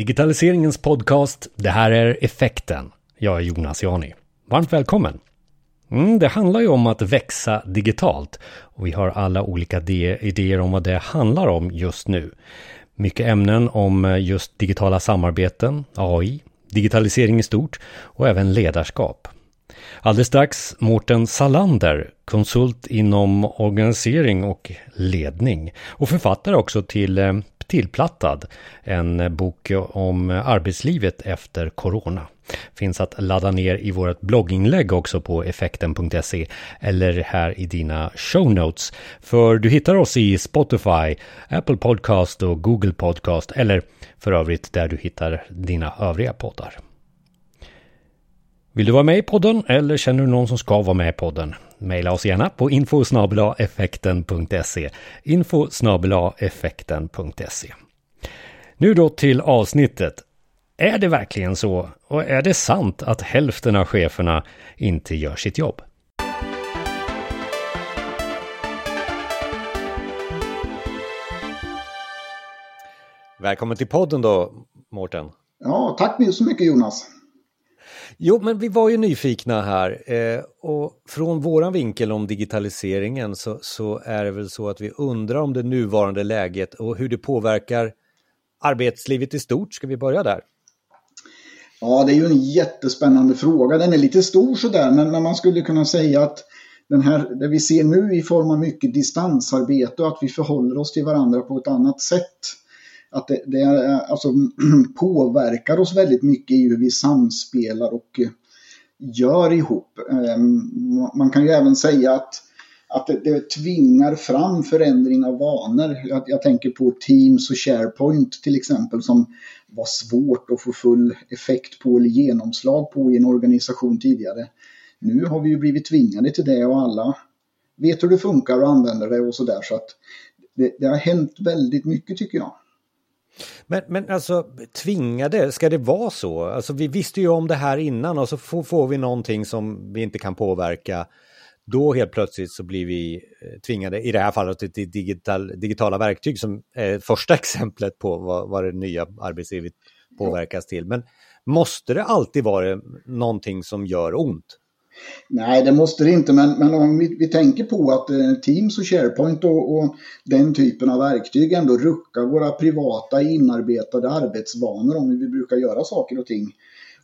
digitaliseringens podcast. Det här är Effekten. Jag är Jonas Jani. Varmt välkommen! Mm, det handlar ju om att växa digitalt och vi har alla olika idéer om vad det handlar om just nu. Mycket ämnen om eh, just digitala samarbeten, AI, digitalisering i stort och även ledarskap. Alldeles strax Mårten Salander, konsult inom organisering och ledning och författare också till eh, Tillplattad, en bok om arbetslivet efter corona. Finns att ladda ner i vårt blogginlägg också på effekten.se eller här i dina show notes. För du hittar oss i Spotify, Apple Podcast och Google Podcast eller för övrigt där du hittar dina övriga poddar. Vill du vara med i podden eller känner du någon som ska vara med i podden? Maila oss gärna på info effekten.se info effekten.se Nu då till avsnittet. Är det verkligen så? Och är det sant att hälften av cheferna inte gör sitt jobb? Välkommen till podden då, Mårten. Ja, tack så mycket Jonas. Jo, men vi var ju nyfikna här eh, och från våran vinkel om digitaliseringen så, så, är det väl så att vi undrar om det nuvarande läget och hur det påverkar arbetslivet i stort. Ska vi börja där? Ja, det är ju en jättespännande fråga. Den är lite stor sådär, men, men man skulle kunna säga att den här, det vi ser nu i form av mycket distansarbete och att vi förhåller oss till varandra på ett annat sätt att det, det eh, alltså, påverkar oss väldigt mycket i hur vi samspelar och eh, gör ihop. Ehm, man kan ju även säga att, att det, det tvingar fram förändring av vanor. Jag, jag, tänker på Teams och SharePoint till exempel som var svårt att få full effekt på eller genomslag på i en organisation tidigare. Nu har vi ju blivit tvingade till det och alla vet hur det funkar och använder det och sådär. Så att det, det har hänt väldigt mycket tycker jag. Men, men alltså tvingade, ska det vara så? Alltså vi visste ju om det här innan och så får, får vi någonting som vi inte kan påverka. Då helt plötsligt så blir vi eh, tvingade, i det här fallet till digital, digitala verktyg som är första exemplet på vad, vad det nya arbetslivet påverkas till. Men måste det alltid vara någonting som gör ont? Nej, det måste det inte, men, men om vi, vi tänker på att eh, Teams och SharePoint och, och, den typen av verktyg ändå ruckar våra privata inarbetade arbetsvanor om hur vi brukar göra saker och ting.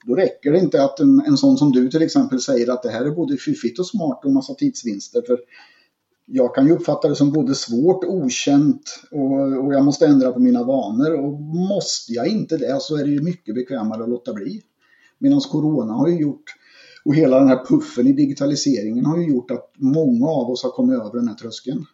Då räcker det inte att en, en sån som du till exempel säger att det här är både fiffigt och smart och massa tidsvinster. För jag kan ju uppfatta det som både svårt, okänt och, och jag måste ändra på mina vanor. Och måste jag inte det så är det ju mycket bekvämare att låta bli. Medan Corona har ju gjort och hela den här puffen i digitaliseringen har ju gjort att många av oss har kommit över den här tröskeln.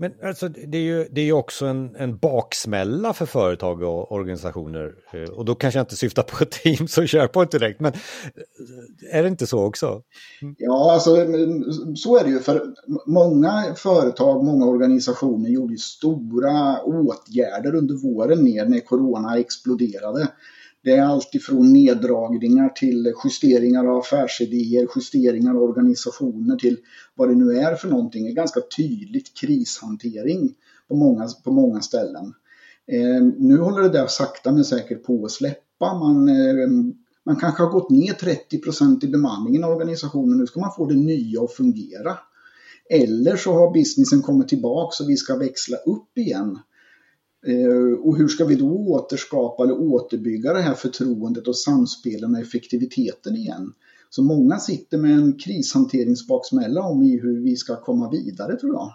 Men alltså, det är ju, det är också en, en baksmälla för företag och organisationer. Eh, och då kanske jag inte syftar på Teams och SharePoint direkt, men eh, är det inte så också? Ja, alltså så är det ju. För många företag, många organisationer gjorde stora åtgärder under våren ner när corona exploderade. Det är allt ifrån neddragningar till justeringar av affärsidéer, justeringar av organisationer till vad det nu är för någonting. Det är ganska tydligt krishantering på många, på många ställen. Eh, nu håller det där sakta men säkert på att släppa. Man, eh, man kanske har gått ner 30% i bemanningen av organisationen. Nu ska man få det nya att fungera. Eller så har businessen kommit tillbaka och vi ska växla upp igen. Eh, och hur ska vi då återskapa eller återbygga det här förtroendet och samspelen och effektiviteten igen? Så många sitter med en krishanteringsbaksmälla om i hur vi ska komma vidare tror jag.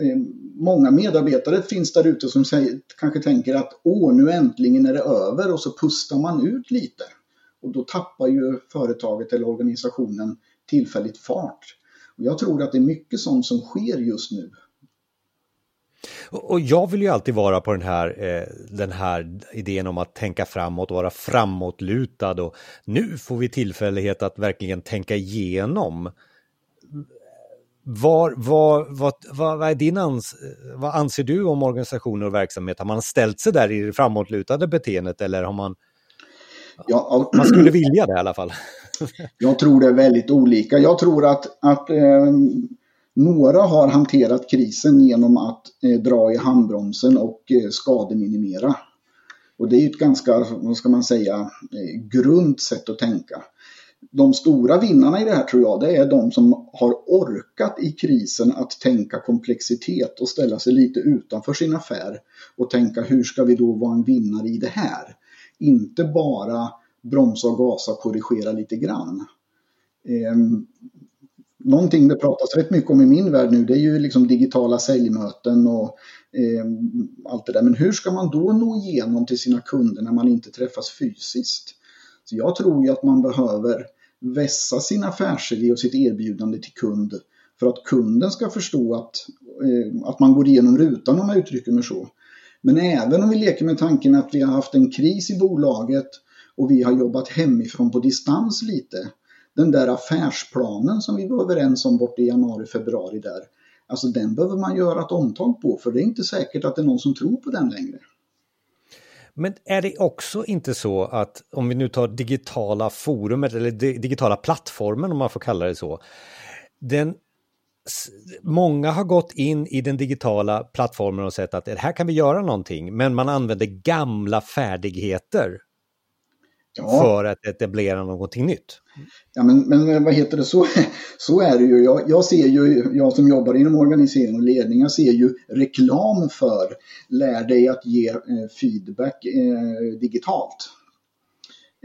Eh, många medarbetare finns där ute som säger, kanske tänker att åh, nu äntligen är det över och så pustar man ut lite. Och då tappar ju företaget eller organisationen tillfälligt fart. Och jag tror att det är mycket sånt som sker just nu och jag vill ju alltid vara på den här, eh, den här idén om att tänka framåt och vara framåtlutad och nu får vi tillfällighet att verkligen tänka igenom. Var, var, vad, vad, är din ans vad anser du om organisationer och verksamhet? Har man ställt sig där i det framåtlutade beteendet eller har man... Ja, man skulle vilja det i alla fall. jag tror det är väldigt olika. Jag tror att, att eh, några har hanterat krisen genom att eh, dra i handbromsen och eh, skademinimera. Och det är ett ganska, vad ska man säga, eh, grunt sätt att tänka. De stora vinnarna i det här tror jag, det är de som har orkat i krisen att tänka komplexitet och ställa sig lite utanför sin affär och tänka hur ska vi då vara en vinnare i det här? Inte bara bromsa och gasa och korrigera lite grann. Ehm, Någonting det pratas rätt mycket om i min värld nu det är ju liksom digitala säljmöten och eh, allt det där. Men hur ska man då nå igenom till sina kunder när man inte träffas fysiskt? Så jag tror ju att man behöver vässa sin affärsidé och sitt erbjudande till kund för att kunden ska förstå att, eh, att man går igenom rutan om jag uttrycker mig så. Men även om vi leker med tanken att vi har haft en kris i bolaget och vi har jobbat hemifrån på distans lite. Den där affärsplanen som vi var överens om bort i januari, februari där. Alltså den behöver man göra ett omtag på för det är inte säkert att det är någon som tror på den längre. Men är det också inte så att om vi nu tar digitala forumet eller digitala plattformen om man får kalla det så. Den, många har gått in i den digitala plattformen och sett att här kan vi göra någonting men man använder gamla färdigheter ja. för att etablera någonting nytt. Ja, men, men vad heter det, så, så är det ju. Jag, jag ser ju, jag som jobbar inom organisering och ledning, jag ser ju reklam för lär dig att ge eh, feedback eh, digitalt.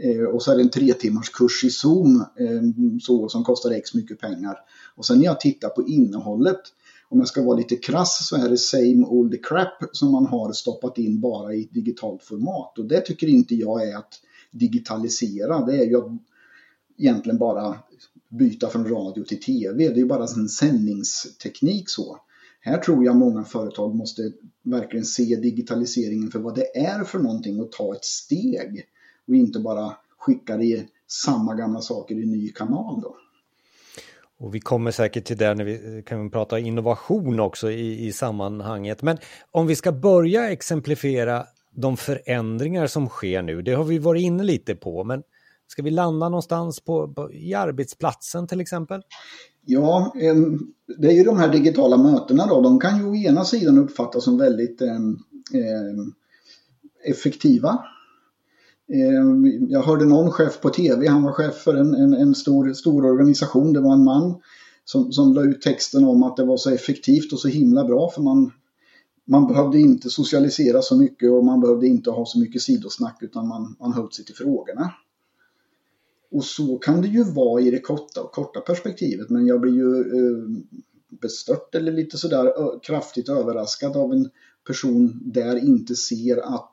Eh, och så är det en tre timmars kurs i Zoom eh, så, som kostar x mycket pengar. Och sen när jag tittar på innehållet, om jag ska vara lite krass så är det same old crap som man har stoppat in bara i digitalt format. Och det tycker inte jag är att digitalisera. Det är ju att egentligen bara byta från radio till tv. Det är ju bara en sändningsteknik så. Här tror jag många företag måste verkligen se digitaliseringen för vad det är för någonting och ta ett steg. Och inte bara skicka det samma gamla saker i ny kanal då. Och vi kommer säkert till det när vi eh, kan prata innovation också i, i sammanhanget. Men om vi ska börja exemplifiera de förändringar som sker nu, det har vi varit inne lite på, men ska vi landa någonstans på, på i arbetsplatsen till exempel? Ja, det är ju de här digitala mötena då, de kan ju å ena sidan uppfattas som väldigt eh, effektiva. Ehm, jag hörde någon chef på tv, han var chef för en, en, en stor, stor organisation, det var en man som, som la ut texten om att det var så effektivt och så himla bra för man man behövde inte socialisera så mycket och man behövde inte ha så mycket sidosnack utan man, man höll sig till frågorna. Och så kan det ju vara i det korta, korta perspektivet men jag blir ju eh, bestört eller lite sådär kraftigt överraskad av en person där inte ser att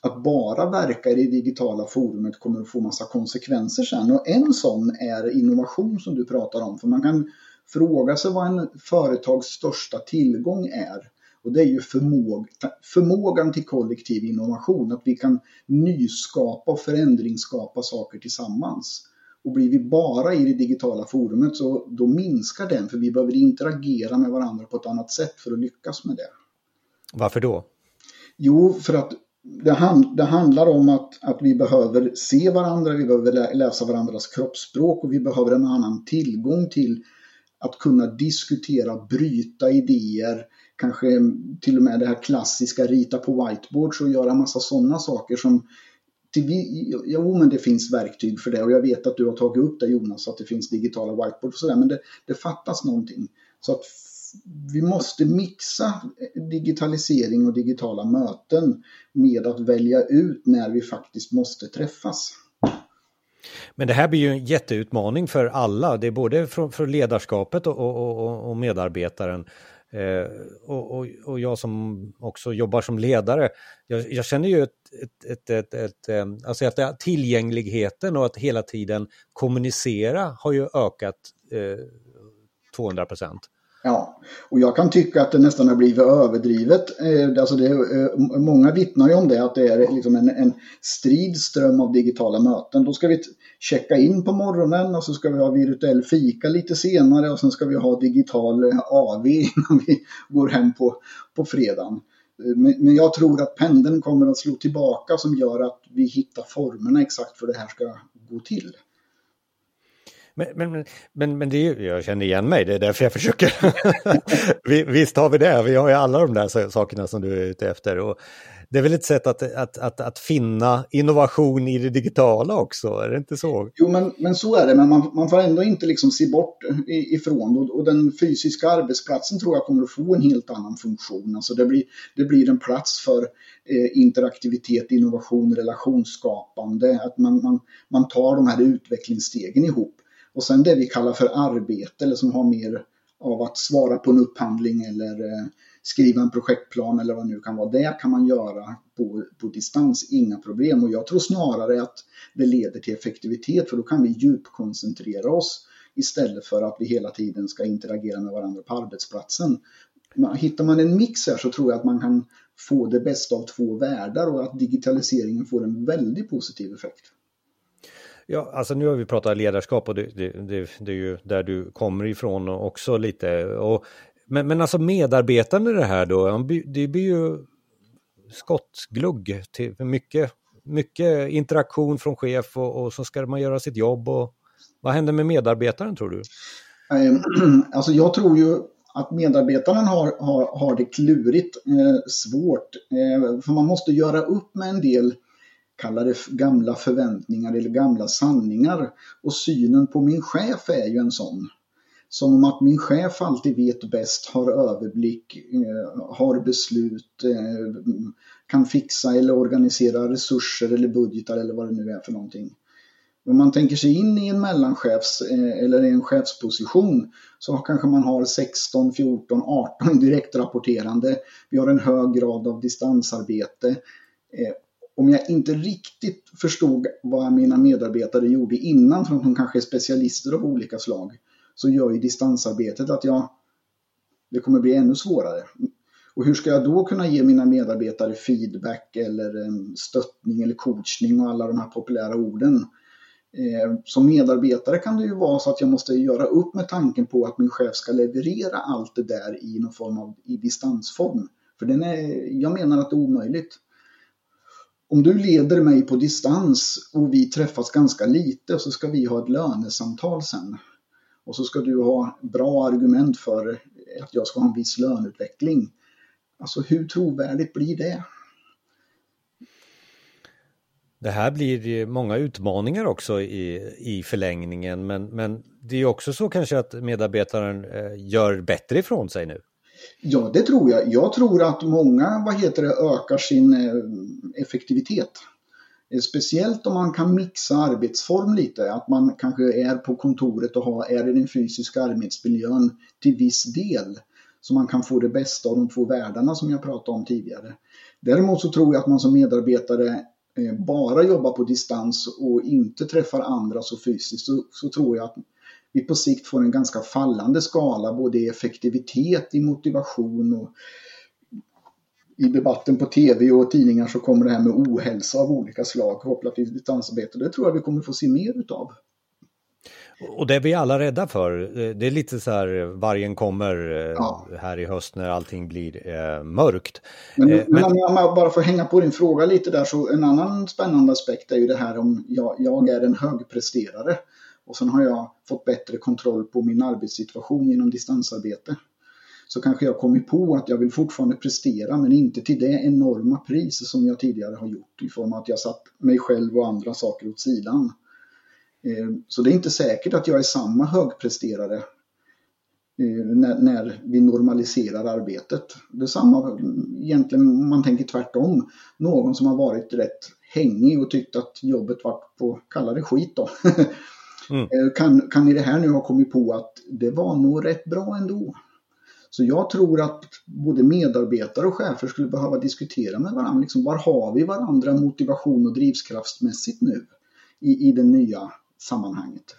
att bara verka i det digitala forumet kommer att få massa konsekvenser sen. Och en sån är innovation som du pratar om. För man kan fråga sig vad en företags största tillgång är. Och det är ju förmåg, förmågan till kollektiv innovation, att vi kan nyskapa och förändringsskapa saker tillsammans. Och blir vi bara i det digitala forumet så då minskar den, för vi behöver interagera med varandra på ett annat sätt för att lyckas med det. Varför då? Jo, för att det, hand, det, handlar om att, att vi behöver se varandra, vi behöver läsa varandras kroppsspråk och vi behöver en annan tillgång till att kunna diskutera, bryta idéer, kanske till och med det här klassiska rita på whiteboards och göra massa sådana saker som till, jo, men det finns verktyg för det och jag vet att du har tagit upp det Jonas, att det finns digitala whiteboards och sådär, men det, det fattas någonting. Så att vi måste mixa digitalisering och digitala möten med att välja ut när vi faktiskt måste träffas. Men det här blir ju en jätteutmaning för alla. Det är både för, för ledarskapet och, och, och medarbetaren. Eh, och, och, och, jag som också jobbar som ledare, jag, jag känner ju ett, ett, ett, ett, ett eh, alltså att tillgängligheten och att hela tiden kommunicera har ju ökat eh, 200 procent. Ja, och jag kan tycka att det nästan har blivit överdrivet. Eh, alltså det, eh, många vittnar ju om det, att det är liksom en, en strid ström av digitala möten. Då ska vi checka in på morgonen och så ska vi ha virtuell fika lite senare och sen ska vi ha digital eh, AV innan vi går hem på, på fredagen. Men jag tror att pendeln kommer att slå tillbaka som gör att vi hittar formerna exakt för det här ska gå till. Men, men, men, men det är, jag känner igen mig, det är därför jag försöker. Visst har vi det, vi har ju alla de där sakerna som du är ute efter. Och det är väl ett sätt att, att, att, att finna innovation i det digitala också, är det inte så? Jo, men, men så är det, men man, man får ändå inte liksom se bort ifrån och, och den fysiska arbetsplatsen tror jag kommer att få en helt annan funktion. Alltså det, blir, det blir en plats för eh, interaktivitet, innovation, relationsskapande, att man, man, man tar de här utvecklingsstegen ihop. Och sen det vi kallar för arbete, eller som har mer av att svara på en upphandling eller eh, skriva en projektplan eller vad det nu kan vara. Det kan man göra på, på distans, inga problem. Och jag tror snarare att det leder till effektivitet för då kan vi djupkoncentrera oss istället för att vi hela tiden ska interagera med varandra på arbetsplatsen. Hittar man en mix här så tror jag att man kan få det bästa av två världar och att digitaliseringen får en väldigt positiv effekt. Ja, alltså nu har vi pratat ledarskap och det, det, det, det är ju där du kommer ifrån också lite. Och, men, men alltså medarbetande det här då, det blir ju skottglugg till mycket, mycket interaktion från chef och, och så ska man göra sitt jobb. Och, vad händer med medarbetaren tror du? Ehm, alltså jag tror ju att medarbetaren har, har, har det klurigt, eh, svårt. Eh, för man måste göra upp med en del kalla det gamla förväntningar eller gamla sanningar. Och synen på min chef är ju en sån. Som om att min chef alltid vet bäst, har överblick, eh, har beslut, eh, kan fixa eller organisera resurser eller budgetar eller vad det nu är för någonting. Om man tänker sig in i en mellanchefs eh, eller en chefsposition så kanske man har 16, 14, 18 direktrapporterande. Vi har en hög grad av distansarbete om jag inte riktigt förstod vad mina medarbetare gjorde innan, för att de kanske är specialister av olika slag, så gör ju distansarbetet att jag, det kommer bli ännu svårare. Och hur ska jag då kunna ge mina medarbetare feedback eller eh, stöttning eller coachning och alla de här populära orden? Eh, som medarbetare kan det ju vara så att jag måste göra upp med tanken på att min chef ska leverera allt det där i någon form av i distansform. För den är, jag menar att det är omöjligt om du leder mig på distans och vi träffas ganska lite och så ska vi ha ett lönesamtal sen. Och så ska du ha bra argument för att jag ska ha en viss löneutveckling. Alltså hur trovärdigt blir det? Det här blir många utmaningar också i, i förlängningen men, men det är också så kanske att medarbetaren eh, gör bättre ifrån sig nu. Ja, det tror jag. Jag tror att många vad heter det, ökar sin eh, effektivitet. Eh, speciellt om man kan mixa arbetsform lite, att man kanske är på kontoret och har, är i den fysiska arbetsmiljön till viss del. Så man kan få det bästa av de två världarna som jag pratade om tidigare. Däremot så tror jag att man som medarbetare eh, bara jobbar på distans och inte träffar andra så fysiskt så, så tror jag att vi på sikt får en ganska fallande skala både i effektivitet, i motivation och i debatten på tv och tidningar så kommer det här med ohälsa av olika slag kopplat till distansarbete. Det tror jag vi kommer få se mer utav. Och det är vi alla rädda för. Det är lite så här, vargen kommer eh, ja. här i höst när allting blir eh, mörkt. Men, eh, men, om jag bara får hänga på din fråga lite där så en annan spännande aspekt är ju det här om jag, jag är en högpresterare. Och sen har jag fått bättre kontroll på min arbetssituation genom distansarbete. Så kanske jag kommit på att jag vill fortfarande prestera men inte till det enorma pris som jag tidigare har gjort i form av att jag satt mig själv och andra saker åt sidan. Eh, så det är inte säkert att jag är samma högpresterare eh, när, vi normaliserar arbetet. Det är samma egentligen om man tänker tvärtom. Någon som har varit rätt hängig och tyckt att jobbet varit på, kalla det skit då. Mm. Eh, kan, kan i det här nu ha kommit på att det var nog rätt bra ändå. Så jag tror att både medarbetare och chefer skulle behöva diskutera med varandra. Liksom, var har vi varandra motivation och drivskraftsmässigt nu i, i det nya sammanhanget?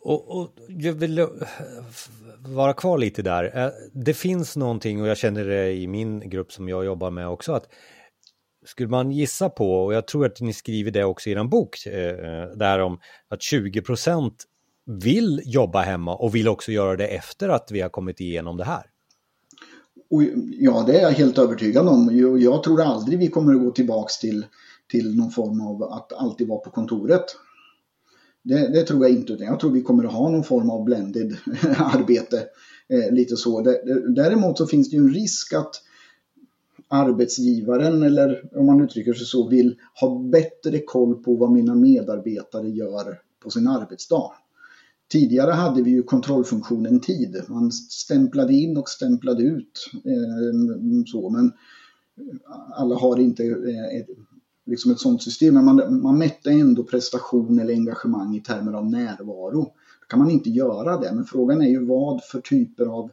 Och, och, jag vill eh, vara kvar lite där. Eh, det finns någonting och jag känner det i min grupp som jag jobbar med också att skulle man gissa på, och jag tror att ni skriver det också i er bok, eh, eh där om att 20 procent vill jobba hemma och vill också göra det efter att vi har kommit igenom det här. Och, ja, det är jag helt övertygad om. Jag tror aldrig vi kommer att gå tillbaks till, till någon form av att alltid vara på kontoret. Det, det, tror jag inte, utan jag tror vi kommer att ha någon form av blended arbete. Eh, lite så. Däremot så finns det ju en risk att arbetsgivaren, eller om man uttrycker sig så, vill ha bättre koll på vad mina medarbetare gör på sin arbetsdag. Tidigare hade vi ju kontrollfunktionen tid. Man stämplade in och stämplade ut. Eh, så, men alla har inte eh, ett, liksom ett sådant system. Men man, man mätte ändå prestation eller engagemang i termer av närvaro. Då kan man inte göra det. Men frågan är ju vad för typer av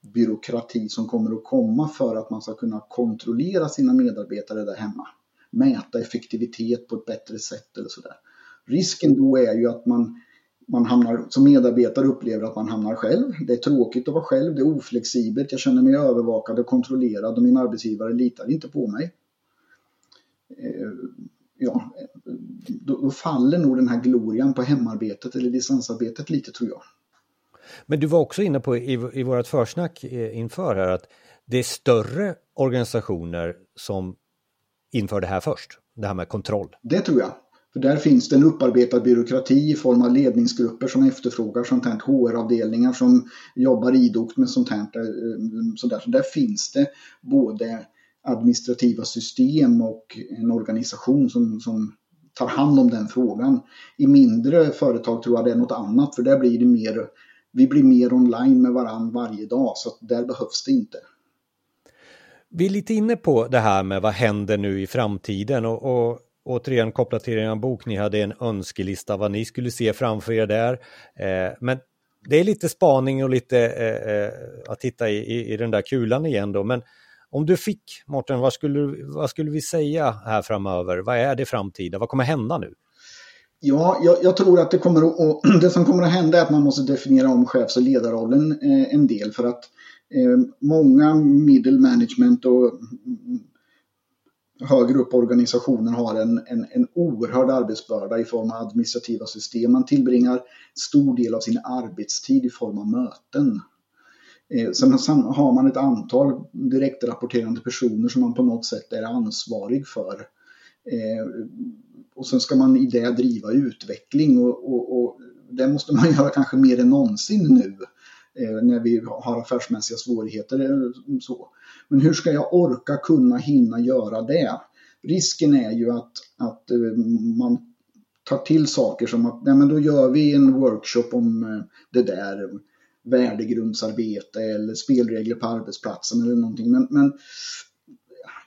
byråkrati som kommer att komma för att man ska kunna kontrollera sina medarbetare där hemma. Mäta effektivitet på ett bättre sätt eller sådär. Risken då är ju att man, man hamnar, som medarbetare upplever att man hamnar själv. Det är tråkigt att vara själv, det är oflexibelt, jag känner mig övervakad och kontrollerad och min arbetsgivare litar inte på mig. Eh, ja, då faller nog den här glorian på hemarbetet eller distansarbetet lite tror jag. Men du var också inne på i, i vårt försnack eh, inför här att det är större organisationer som inför det här först, det här med kontroll. Det tror jag. För där finns det en upparbetad byråkrati i form av ledningsgrupper som efterfrågar sånt här, HR-avdelningar som jobbar idogt med sånt här. Eh, sådär. Så där finns det både administrativa system och en organisation som, som tar hand om den frågan. I mindre företag tror jag det är något annat för där blir det mer vi blir mer online med varandra varje dag så där behövs det inte. Vi är lite inne på det här med vad händer nu i framtiden och, och återigen kopplat till er bok, ni hade en önskelista vad ni skulle se framför er där. Eh, men det är lite spaning och lite eh, eh att titta i, i, i, den där kulan igen då. Men om du fick, Mårten, vad skulle, vad skulle vi säga här framöver? Vad är det framtida? Vad kommer hända nu? Ja, jag, jag, tror att det, kommer att, det som kommer att hända är att man måste definiera om chefs och ledarrollen eh, en del för att eh, många middle management och mm, högre upp organisationen har en, en, en oerhörd arbetsbörda i form av administrativa system. Man tillbringar stor del av sin arbetstid i form av möten. Eh, sen har man ett antal direktrapporterande personer som man på något sätt är ansvarig för. Eh, och sen ska man i det driva utveckling och, och, och det måste man göra kanske mer än någonsin nu eh, när vi har affärsmässiga svårigheter. Eh, så. Men hur ska jag orka kunna hinna göra det? Risken är ju att, att eh, man tar till saker som att nej men då gör vi en workshop om det där värdegrundsarbete eller spelregler på arbetsplatsen eller någonting. Men, men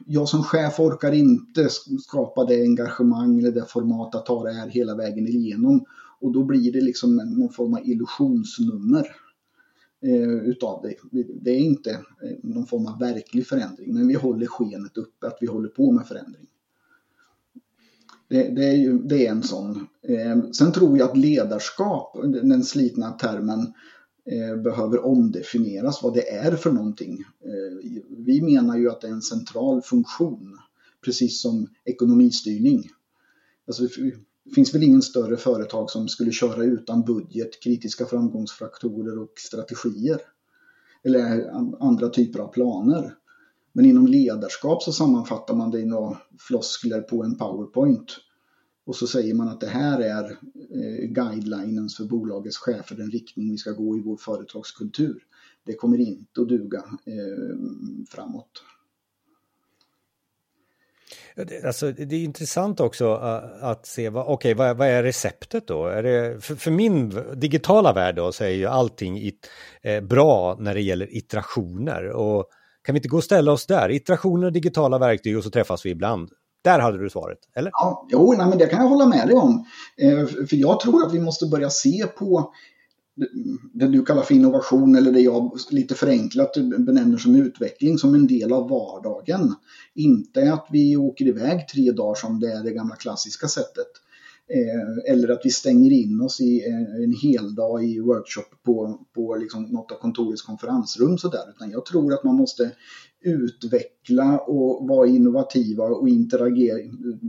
jag som chef orkar inte skapa det engagemang eller det format att ta det här hela vägen igenom. Och då blir det liksom någon form av illusionsnummer eh, utav det. Det är inte eh, någon form av verklig förändring, men vi håller skenet uppe att vi håller på med förändring. Det, det, är, ju, det är en sån. Eh, sen tror jag att ledarskap, den slitna termen, Eh, Eh, behöver omdefinieras vad det är för någonting. Eh, vi menar ju att det är en central funktion, precis som ekonomistyrning. Alltså, det finns väl ingen större företag som skulle köra utan budget, kritiska framgångsfaktorer och strategier. Eller andra typer av planer. Men inom ledarskap så sammanfattar man det i några floskler på en powerpoint. Och så säger man att det här är eh, för bolagets chefer, den riktning vi ska gå i vår företagskultur. Det kommer inte att duga eh, framåt. Alltså, det är intressant också eh, att se, vad, okay, vad, vad, är receptet då? Är det, för, för, min digitala värld då så är ju allting it, eh, bra när det gäller iterationer. Och kan vi inte gå och ställa oss där? Iterationer, digitala verktyg och så träffas vi ibland. Där hade du svaret, eller? Ja, jo, nej, men det kan jag hålla med dig om. Eh, för jag tror att vi måste börja se på det du kallar för innovation eller det jag lite förenklat benämner som utveckling som en del av vardagen. Inte att vi åker iväg tre dagar som det är det gamla klassiska sättet. Eh, eller att vi stänger in oss i eh, en hel dag i workshop på, på liksom något av kontorets konferensrum. Så där. Utan jag tror att man måste utveckla och vara innovativa och interagera,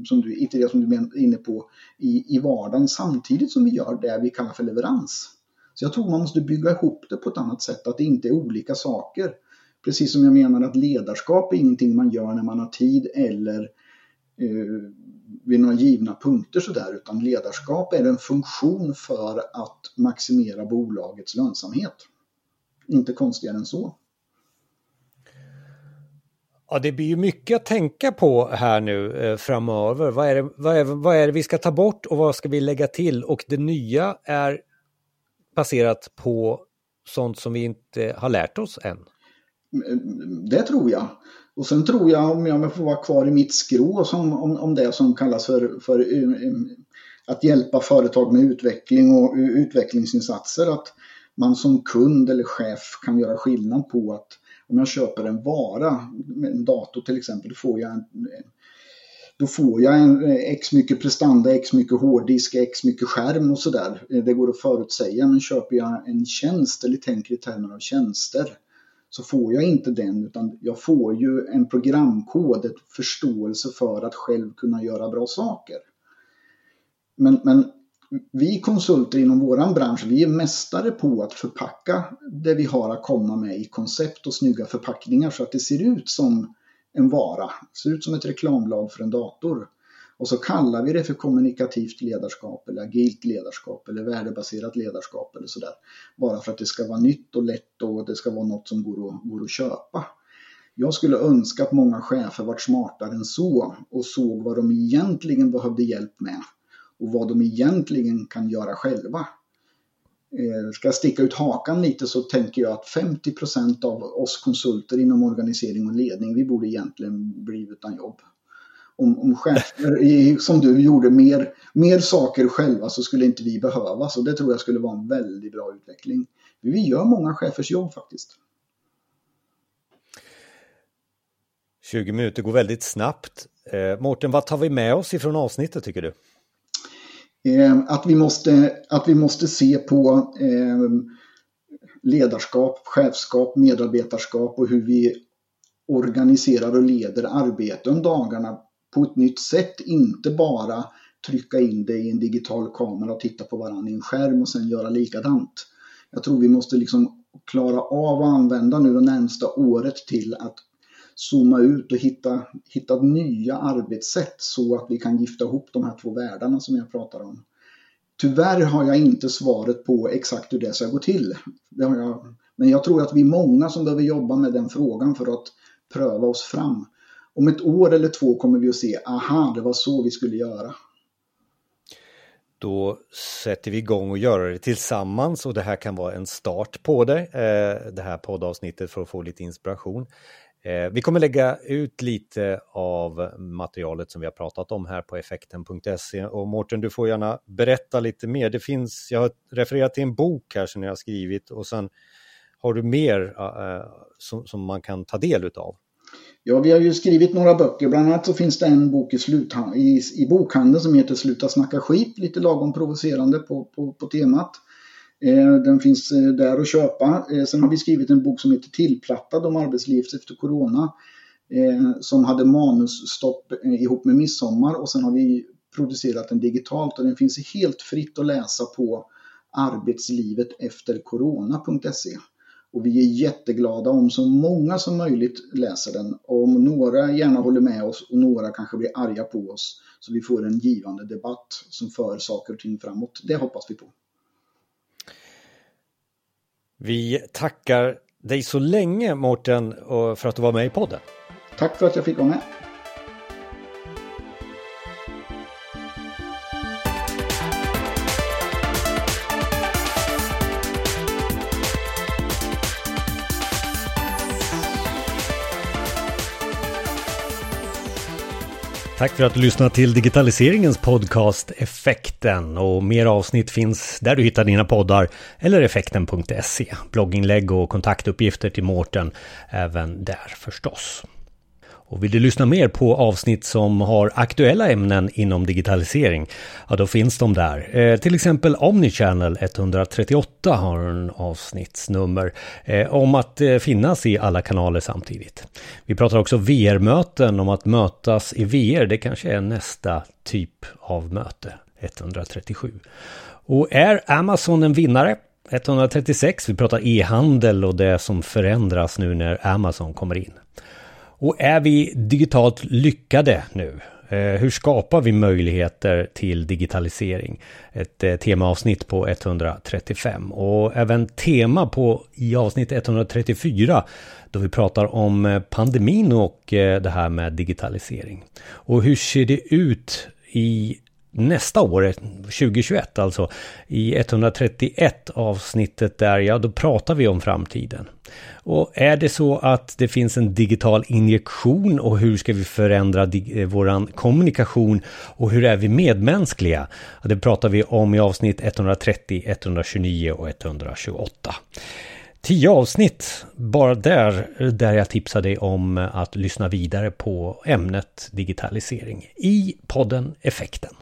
som du, iterera som du är inne på, i, i vardagen samtidigt som vi gör det vi kallar för leverans. Så jag tror man måste bygga ihop det på ett annat sätt, att det inte är olika saker. Precis som jag menar att ledarskap är ingenting man gör när man har tid eller eh, vid några givna punkter sådär, utan ledarskap är en funktion för att maximera bolagets lönsamhet. Inte konstigare än så. Ja, det blir ju mycket att tänka på här nu eh, framöver. Vad är, det, vad, är, vad är det vi ska ta bort och vad ska vi lägga till? Och det nya är baserat på sånt som vi inte har lärt oss än. Det tror jag. Och sen tror jag, om jag får vara kvar i mitt skrå, som, om, om det som kallas för, för um, um att hjälpa företag med utveckling och utvecklingsinsatser, att man som kund eller chef kan göra skillnad på att om jag köper en vara, en dator till exempel, då får jag en, då får jag en eh, x mycket prestanda, x mycket hårddisk, x mycket skärm och sådär. Eh, det går att förutsäga, men köper jag en tjänst eller tänker i termer av tjänster så får jag inte den utan jag får ju en programkod, ett förståelse för att själv kunna göra bra saker. Men, men vi konsulter inom våran bransch, vi är mästare på att förpacka det vi har att komma med i koncept och snygga förpackningar så att det ser ut som en vara, ser ut som ett reklamblad för en dator. Och så kallar vi det för kommunikativt ledarskap eller agilt ledarskap eller värdebaserat ledarskap eller sådär. Bara för att det ska vara nytt och lätt och det ska vara något som går att, går att köpa. Jag skulle önska att många chefer varit smartare än så och såg vad de egentligen behövde hjälp med och vad de egentligen kan göra själva. Eh, ska jag sticka ut hakan lite så tänker jag att 50% av oss konsulter inom organisering och ledning, vi borde egentligen bli utan jobb. Om, om chefer, som du gjorde, mer, mer saker själva så skulle inte vi behövas och det tror jag skulle vara en väldigt bra utveckling. Vi gör många chefers jobb faktiskt. 20 minuter går väldigt snabbt. Eh, Mårten, vad tar vi med oss ifrån avsnittet tycker du? Eh, att, vi måste, att vi måste se på eh, ledarskap, chefskap, medarbetarskap och hur vi organiserar och leder arbete om dagarna på ett nytt sätt. Inte bara trycka in det i en digital kamera och titta på varandra i en skärm och sen göra likadant. Jag tror vi måste liksom klara av att använda nu det närmsta året till att zooma ut och hitta, hitta nya arbetssätt så att vi kan gifta ihop de här två världarna som jag pratar om. Tyvärr har jag inte svaret på exakt hur det ska gå till. Det har jag, men jag tror att vi är många som behöver jobba med den frågan för att pröva oss fram. Om ett år eller två kommer vi att se, aha, det var så vi skulle göra. Då sätter vi igång och gör det tillsammans och det här kan vara en start på det, eh, det här poddavsnittet för att få lite inspiration. Eh, vi kommer lägga ut lite av materialet som vi har pratat om här på effekten.se och Mårten, du får gärna berätta lite mer. Det finns, jag har refererat till en bok här som ni har skrivit och sen har du mer eh, som, som, man kan ta del utav. Ja, vi har ju skrivit några böcker. Bland annat så finns det en bok i, i, i bokhandeln som heter Sluta snacka skit, lite lagom provocerande på, på, på temat. Eh, den finns eh, där att köpa. Eh, sen har vi skrivit en bok som heter Tillplattad om arbetslivet efter corona. Eh, som hade manusstopp eh, ihop med midsommar och sen har vi producerat den digitalt och den finns helt fritt att läsa på arbetslivet efter corona.se. Och vi är jätteglada om så många som möjligt läser den. Och om några gärna håller med oss och några kanske blir arga på oss. Så vi får en givande debatt som för saker och ting framåt. Det hoppas vi på. Vi tackar dig så länge Mårten för att du var med i podden. Tack för att jag fick vara med. Tack för att du lyssnar till digitaliseringens podcast Effekten och mer avsnitt finns där du hittar dina poddar eller effekten.se. Blogginlägg och kontaktuppgifter till Mårten även där förstås. Och vill du lyssna mer på avsnitt som har aktuella ämnen inom digitalisering, ja då finns de där. Eh, till exempel Omnichannel 138 har en avsnittsnummer eh, om att eh, finnas i alla kanaler samtidigt. Vi pratar också VR-möten om att mötas i VR, det kanske är nästa typ av möte, 137. Och är Amazon en vinnare? 136, vi pratar e-handel och det som förändras nu när Amazon kommer in. Och är vi digitalt lyckade nu? Eh, hur skapar vi möjligheter till digitalisering? Ett eh, temaavsnitt på 135 och även tema på i avsnitt 134 då vi pratar om eh, pandemin och det här med digitalisering. Och hur ser det ut i nästa år, 2021 alltså, i 131 avsnittet där, ja då pratar vi om framtiden. Och är det så att det finns en digital injektion och hur ska vi förändra eh, våran kommunikation och hur är vi medmänskliga? Det pratar vi om i avsnitt 130, 129 och 128. Tio avsnitt bara där, där jag tipsar dig om att lyssna vidare på ämnet digitalisering i podden Effekten.